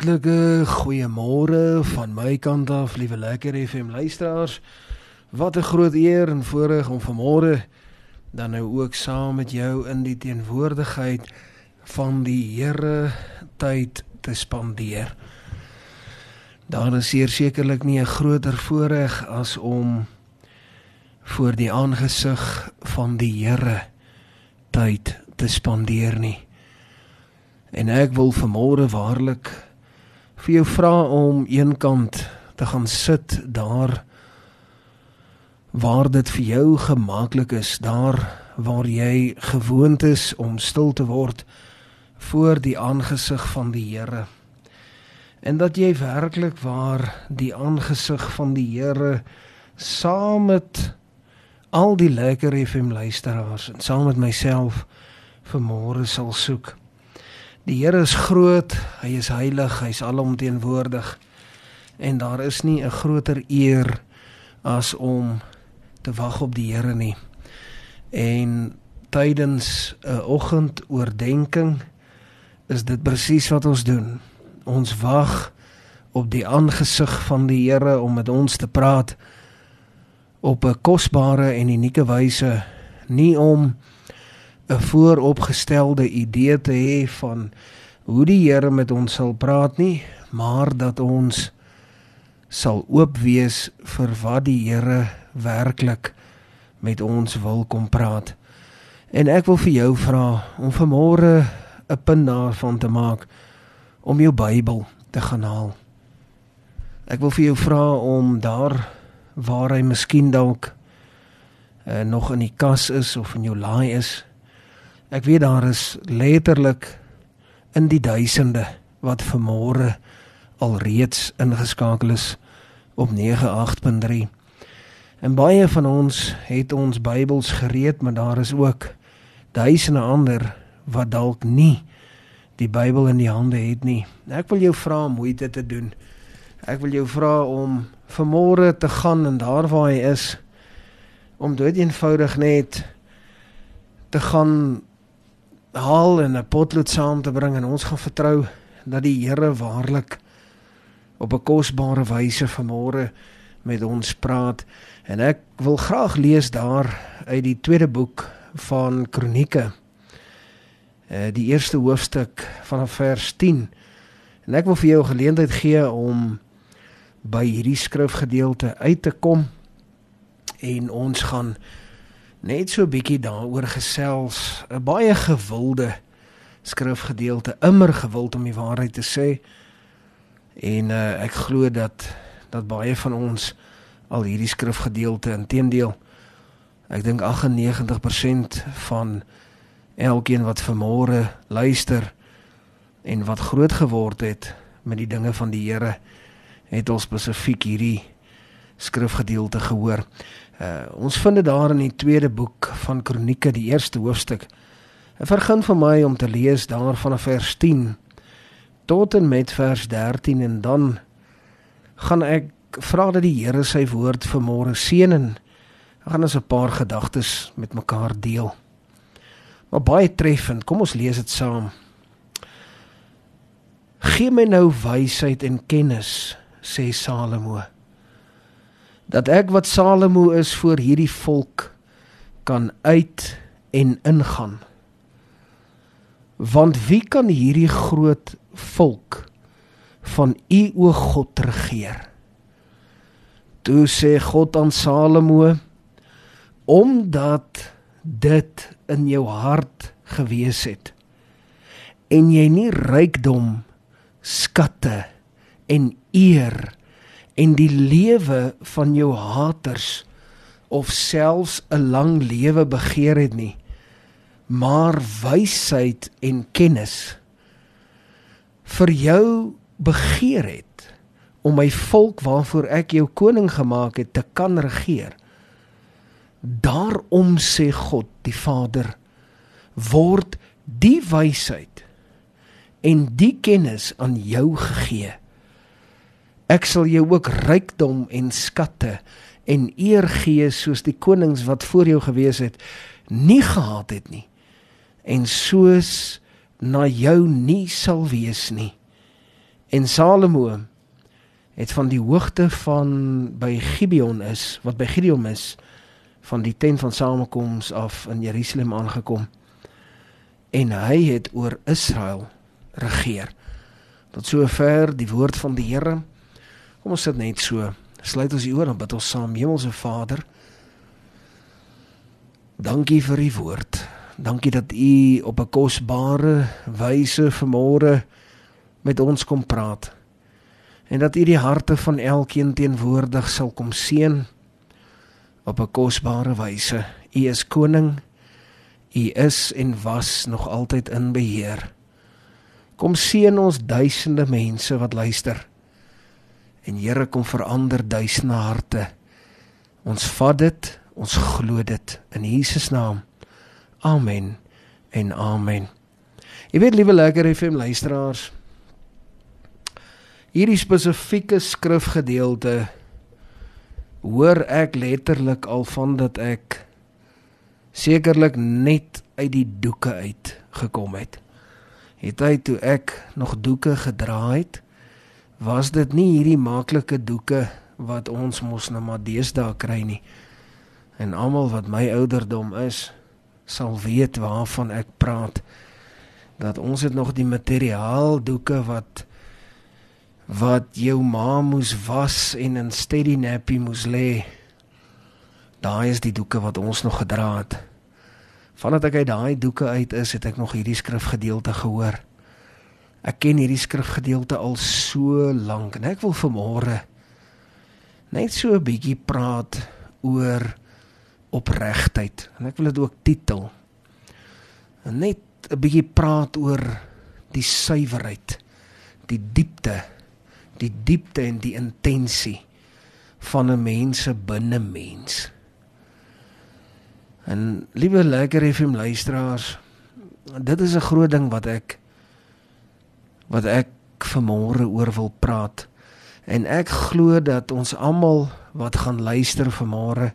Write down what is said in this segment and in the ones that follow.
Hartlike goeiemôre van my kant af, liewe lekker FM luisteraars. Wat 'n groot eer en voorreg om vanmôre dan nou ook saam met jou in die teenwoordigheid van die Here tyd te spandeer. Daar is hier sekerlik nie 'n groter voorreg as om voor die aangesig van die Here tyd te spandeer nie. En ek wil vanmôre waarlik vir jou vra om eenkant te gaan sit daar waar dit vir jou gemaklik is, daar waar jy gewoond is om stil te word voor die aangesig van die Here. En dat jy werklik waar die aangesig van die Here saam met al die lekker FM luisteraars en saam met myself vanmôre sal soek. Die Here is groot, hy is heilig, hy's alomteenwoordig. En daar is nie 'n groter eer as om te wag op die Here nie. En tydens 'n oggendoordenkings is dit presies wat ons doen. Ons wag op die aangesig van die Here om met ons te praat op 'n kosbare en unieke wyse, nie om 'n vooropgestelde idee te hê van hoe die Here met ons sal praat nie, maar dat ons sal oop wees vir wat die Here werklik met ons wil kom praat. En ek wil vir jou vra om vanmôre 'n punt daarvan te maak om jou Bybel te gaan haal. Ek wil vir jou vra om daar waar hy miskien dalk uh, nog in die kas is of in jou laai is, Ek weet daar is letterlik in die duisende wat vanmôre alreeds ingeskakel is op 98.3. En baie van ons het ons Bybels gereed, maar daar is ook duisende ander wat dalk nie die Bybel in die hande het nie. Ek wil jou vra om moeite te doen. Ek wil jou vra om vanmôre te gaan en daar waar hy is om dood eenvoudig net te gaan haal en 'n potlood saam te bring en ons gaan vertrou dat die Here waarlik op 'n kosbare wyse vanmôre met ons praat. En ek wil graag lees daar uit die tweede boek van Kronieke eh die eerste hoofstuk vanaf vers 10 en ek wil vir jou 'n geleentheid gee om by hierdie skrifgedeelte uit te kom en ons gaan net so 'n bietjie daaroor gesels. 'n Baie gewilde skrifgedeelte, immer gewild om die waarheid te sê. En uh, ek glo dat dat baie van ons al hierdie skrifgedeelte intedeel ek dink 98% van elkeen wat vanmôre luister en wat groot geword het met die dinge van die Here het ons spesifiek hierdie skrifgedeelte gehoor. Uh ons vind dit daar in die tweede boek van Kronieke, die eerste hoofstuk. Ek begin vir my om te lees daar vanaf vers 10 tot en met vers 13 en dan gaan ek vra dat die Here sy woord vir môre seën en gaan ons 'n paar gedagtes met mekaar deel. Maar baie treffend, kom ons lees dit saam. Gee my nou wysheid en kennis, sê Salomo dat ek wat Salomo is voor hierdie volk kan uit en ingaan. Want wie kan hierdie groot volk van u o God regeer? Toe sê God aan Salomo omdat dit in jou hart gewees het en jy nie rykdom skatte en eer en die lewe van jou haters of selfs 'n lang lewe begeer het nie maar wysheid en kennis vir jou begeer het om my volk waarvoor ek jou koning gemaak het te kan regeer. Daarom sê God die Vader word die wysheid en die kennis aan jou gegee Ek sal jou ook rykdom en skatte en eer gee soos die konings wat voor jou gewees het nie gehad het nie en soos na jou nie sal wees nie En Salomo het van die hoogte van by Gibeon is, wat by Gideon is, van die tent van samekoms af in Jerusalem aangekom. En hy het oor Israel regeer. Tot sover die woord van die Here. Kom ons sit net so. Sluit ons die oor en bid ons saam. Hemelse Vader, dankie vir u woord. Dankie dat u op 'n kosbare wyse vanmôre met ons kom praat. En dat u die harte van elkeen teenwoordig sal kom seën op 'n kosbare wyse. U is koning. U is en was nog altyd in beheer. Kom seën ons duisende mense wat luister. En Here kom verander duisende harte. Ons vat dit, ons glo dit in Jesus naam. Amen en amen. Jy weet liewe lekker FM luisteraars, hierdie spesifieke skrifgedeelte hoor ek letterlik al van dat ek sekerlik net uit die doeke uit gekom het. Het hy toe ek nog doeke gedra het, was dit nie hierdie maklike doeke wat ons mos nou maar deesdae kry nie. En almal wat my ouderdom is, sal weet waarvan ek praat. Dat ons het nog die materiaal doeke wat wat jou ma moes was en in steady nappy moes lê. Daai is die doeke wat ons nog gedra het. Vandat ek uit daai doeke uit is het ek nog hierdie skrifgedeelte gehoor ek ken hierdie skrifgedeelte al so lank en ek wil vanmôre net so 'n bietjie praat oor opregtheid en ek wil dit ook titel. En net 'n bietjie praat oor die suiwerheid die diepte die diepte en die intensie van 'n mens se binne mens en liewe lekker FM luisteraars dit is 'n groot ding wat ek wat ek vanmôre oor wil praat en ek glo dat ons almal wat gaan luister vanmôre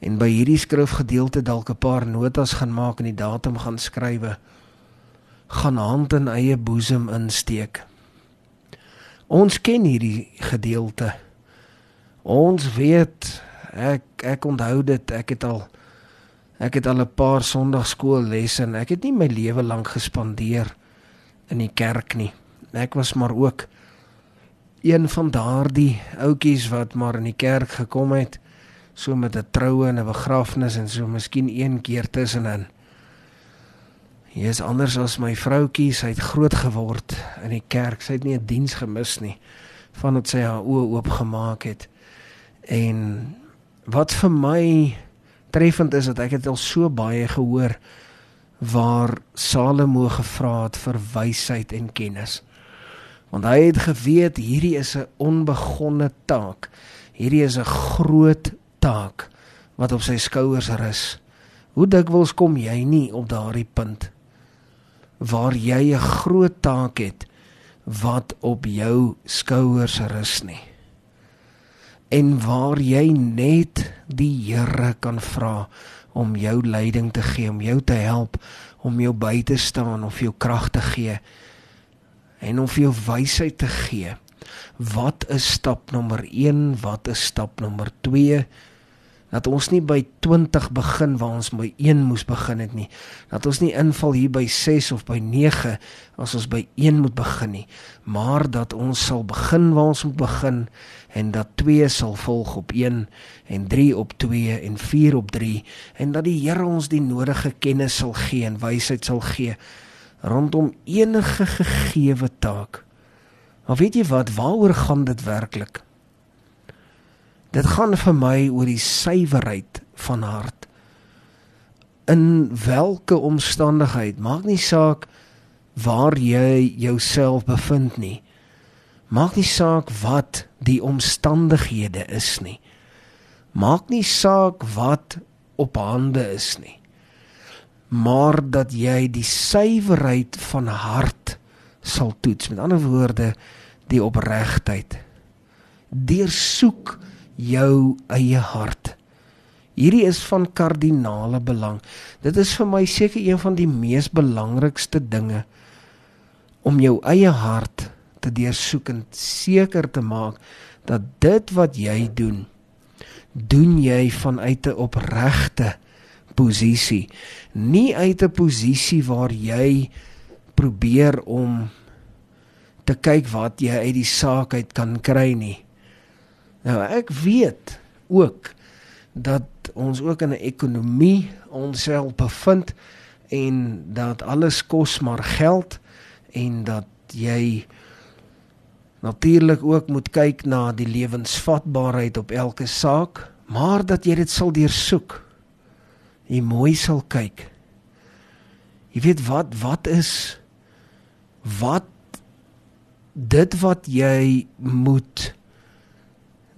en by hierdie skrifgedeelte dalk 'n paar notas gaan maak en die datum gaan skrywe gaan hand in eie boesem insteek. Ons ken hierdie gedeelte. Ons weet ek ek onthou dit ek het al ek het al 'n paar sonndagskoollesse en ek het nie my lewe lank gespandeer in die kerk nie. Ek was maar ook een van daardie ouetjies wat maar in die kerk gekom het so met 'n troue en 'n begrafnis en so miskien een keer tussenin. Hy is anders as my vroutjie, sy het groot geword in die kerk. Sy het nie 'n diens gemis nie vandat sy haar oë oopgemaak het. En wat vir my treffend is dat ek het al so baie gehoor waar Salomo gevra het vir wysheid en kennis. Want hy het geweet hierdie is 'n onbegonne taak. Hierdie is 'n groot taak wat op sy skouers rus. Hoe dikwels kom jy nie op daardie punt waar jy 'n groot taak het wat op jou skouers rus nie. En waar jy net die Here kan vra om jou leiding te gee, om jou te help, om jou by te staan of jou krag te gee en om vir jou wysheid te gee. Wat is stap nommer 1? Wat is stap nommer dat ons nie by 20 begin waar ons by 1 moes begin het nie. Dat ons nie inval hier by 6 of by 9 as ons by 1 moet begin nie, maar dat ons sal begin waar ons moet begin en dat 2 sal volg op 1 en 3 op 2 en 4 op 3 en dat die Here ons die nodige kennis sal gee en wysheid sal gee rondom enige gegeewe taak. Maar weet jy wat, waaroor gaan dit werklik? Dit gaan vir my oor die suiwerheid van hart. In watter omstandigheid, maak nie saak waar jy jouself bevind nie. Maak nie saak wat die omstandighede is nie. Maak nie saak wat op hande is nie. Maar dat jy die suiwerheid van hart sal toets. Met ander woorde, die opregtheid. Deursoek jou eie hart. Hierdie is van kardinale belang. Dit is vir my seker een van die mees belangrikste dinge om jou eie hart te deursoek en seker te maak dat dit wat jy doen doen jy vanuit 'n opregte posisie nie uit 'n posisie waar jy probeer om te kyk wat jy uit die saak uit kan kry nie nou ek weet ook dat ons ook in 'n ekonomie onsself bevind en dat alles kos maar geld en dat jy natuurlik ook moet kyk na die lewensvatbaarheid op elke saak, maar dat jy dit sal deursoek. Jy mooi sal kyk. Jy weet wat wat is wat dit wat jy moet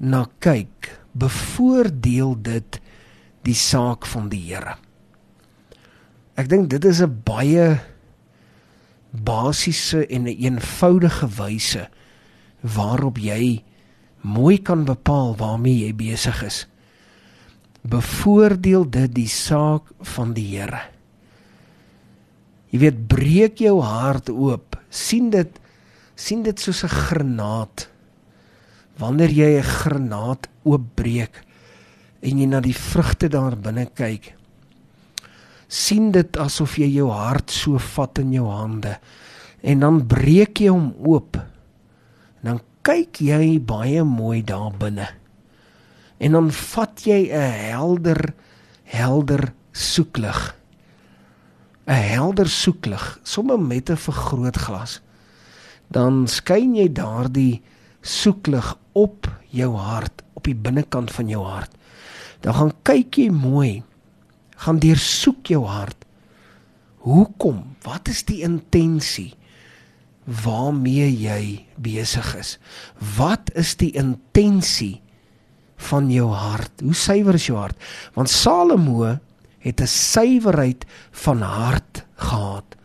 na kyk, bevoordeel dit die saak van die Here. Ek dink dit is 'n baie basiese en 'n een eenvoudige wyse waarop jy mooi kan bepaal waarmee jy besig is. Bevoordeel dit die saak van die Here. Jy weet breek jou hart oop. sien dit sien dit soos 'n granaat. Wanneer jy 'n granaat oopbreek en jy na die vrugte daar binne kyk, sien dit asof jy jou hart so vat in jou hande en dan breek jy hom oop. Dan kyk jy baie mooi daar binne. En dan vat jy 'n helder helder soeklig. 'n Helder soeklig, sommer met 'n vergrootglas. Dan skyn jy daardie soeklig op jou hart, op die binnekant van jou hart. Dan gaan kyk jy mooi gaan deursoek jou hart. Hoekom? Wat is die intensie waarmee jy besig is? Wat is die intensie van jou hart? Hoe suiwer is jou hart? Want Salomo het 'n suiwerheid van hart gehad.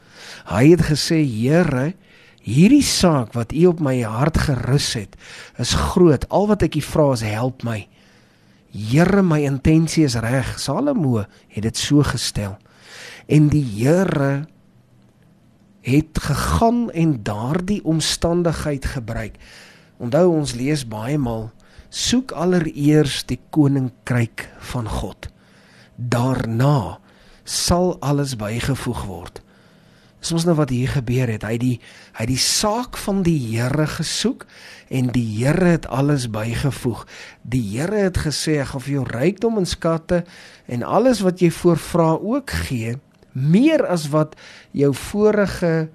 Hy het gesê: "Here, hierdie saak wat U op my hart gerus het, is groot. Al wat ek U vra is help my." Here, my intensie is reg. Salomo het dit so gestel. En die Here het gegaan en daardie omstandigheid gebruik. Onthou ons lees baie maal soek allereers die koninkryk van God. Daarna sal alles bygevoeg word. Dis mos nou wat hier gebeur het. Hy het die hy het die saak van die Here gesoek en die Here het alles bygevoeg. Die Here het gesê ek gaan vir jou rykdom en skatte en alles wat jy voorvra ook gee, meer as wat jou vorige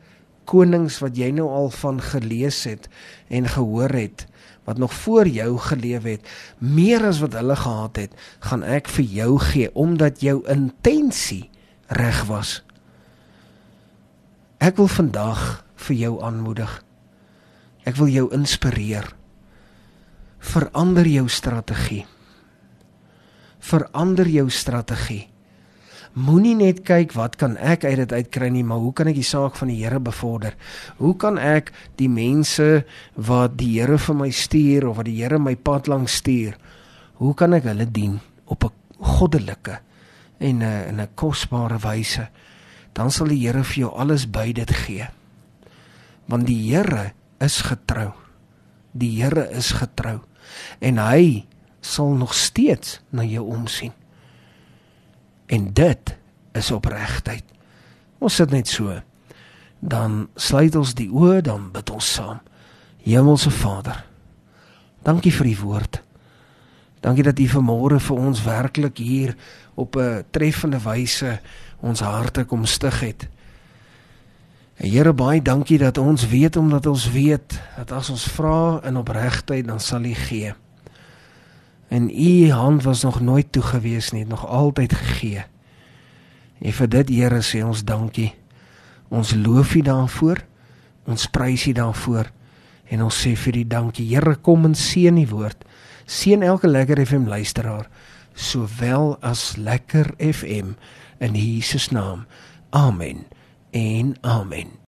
konings wat jy nou al van gelees het en gehoor het wat nog voor jou geleef het, meer as wat hulle gehad het, gaan ek vir jou gee omdat jou intensie reg was. Ek wil vandag vir jou aanmoedig. Ek wil jou inspireer. Verander jou strategie. Verander jou strategie. Moenie net kyk wat kan ek uit dit uitkry nie, maar hoe kan ek die saak van die Here bevorder? Hoe kan ek die mense wat die Here vir my stuur of wat die Here my pad langs stuur, hoe kan ek hulle dien op 'n goddelike en 'n 'n kosbare wyse? Dan sal die Here vir jou alles by dit gee. Want die Here is getrou. Die Here is getrou en hy sal nog steeds na jou omsien. En dit is opregtheid. Ons sit net so. Dan sluit ons die oë, dan bid ons saam. Hemelse Vader, dankie vir die woord. Dankie dat U vanmôre vir ons werklik hier op 'n treffende wyse ons harte kom stig het. En Here baie dankie dat ons weet omdat ons weet dat as ons vra in opregtheid dan sal U gee. En U hand was nog nooit toe gewees nie, nog altyd gegee. En vir dit Here sê ons dankie. Ons loof U daarvoor. Ons prys U daarvoor en ons sê vir U dankie. Here kom en seën U woord. Seën elke lekker FM luisteraar sowel as lekker FM in Jesus naam. Amen. En amen.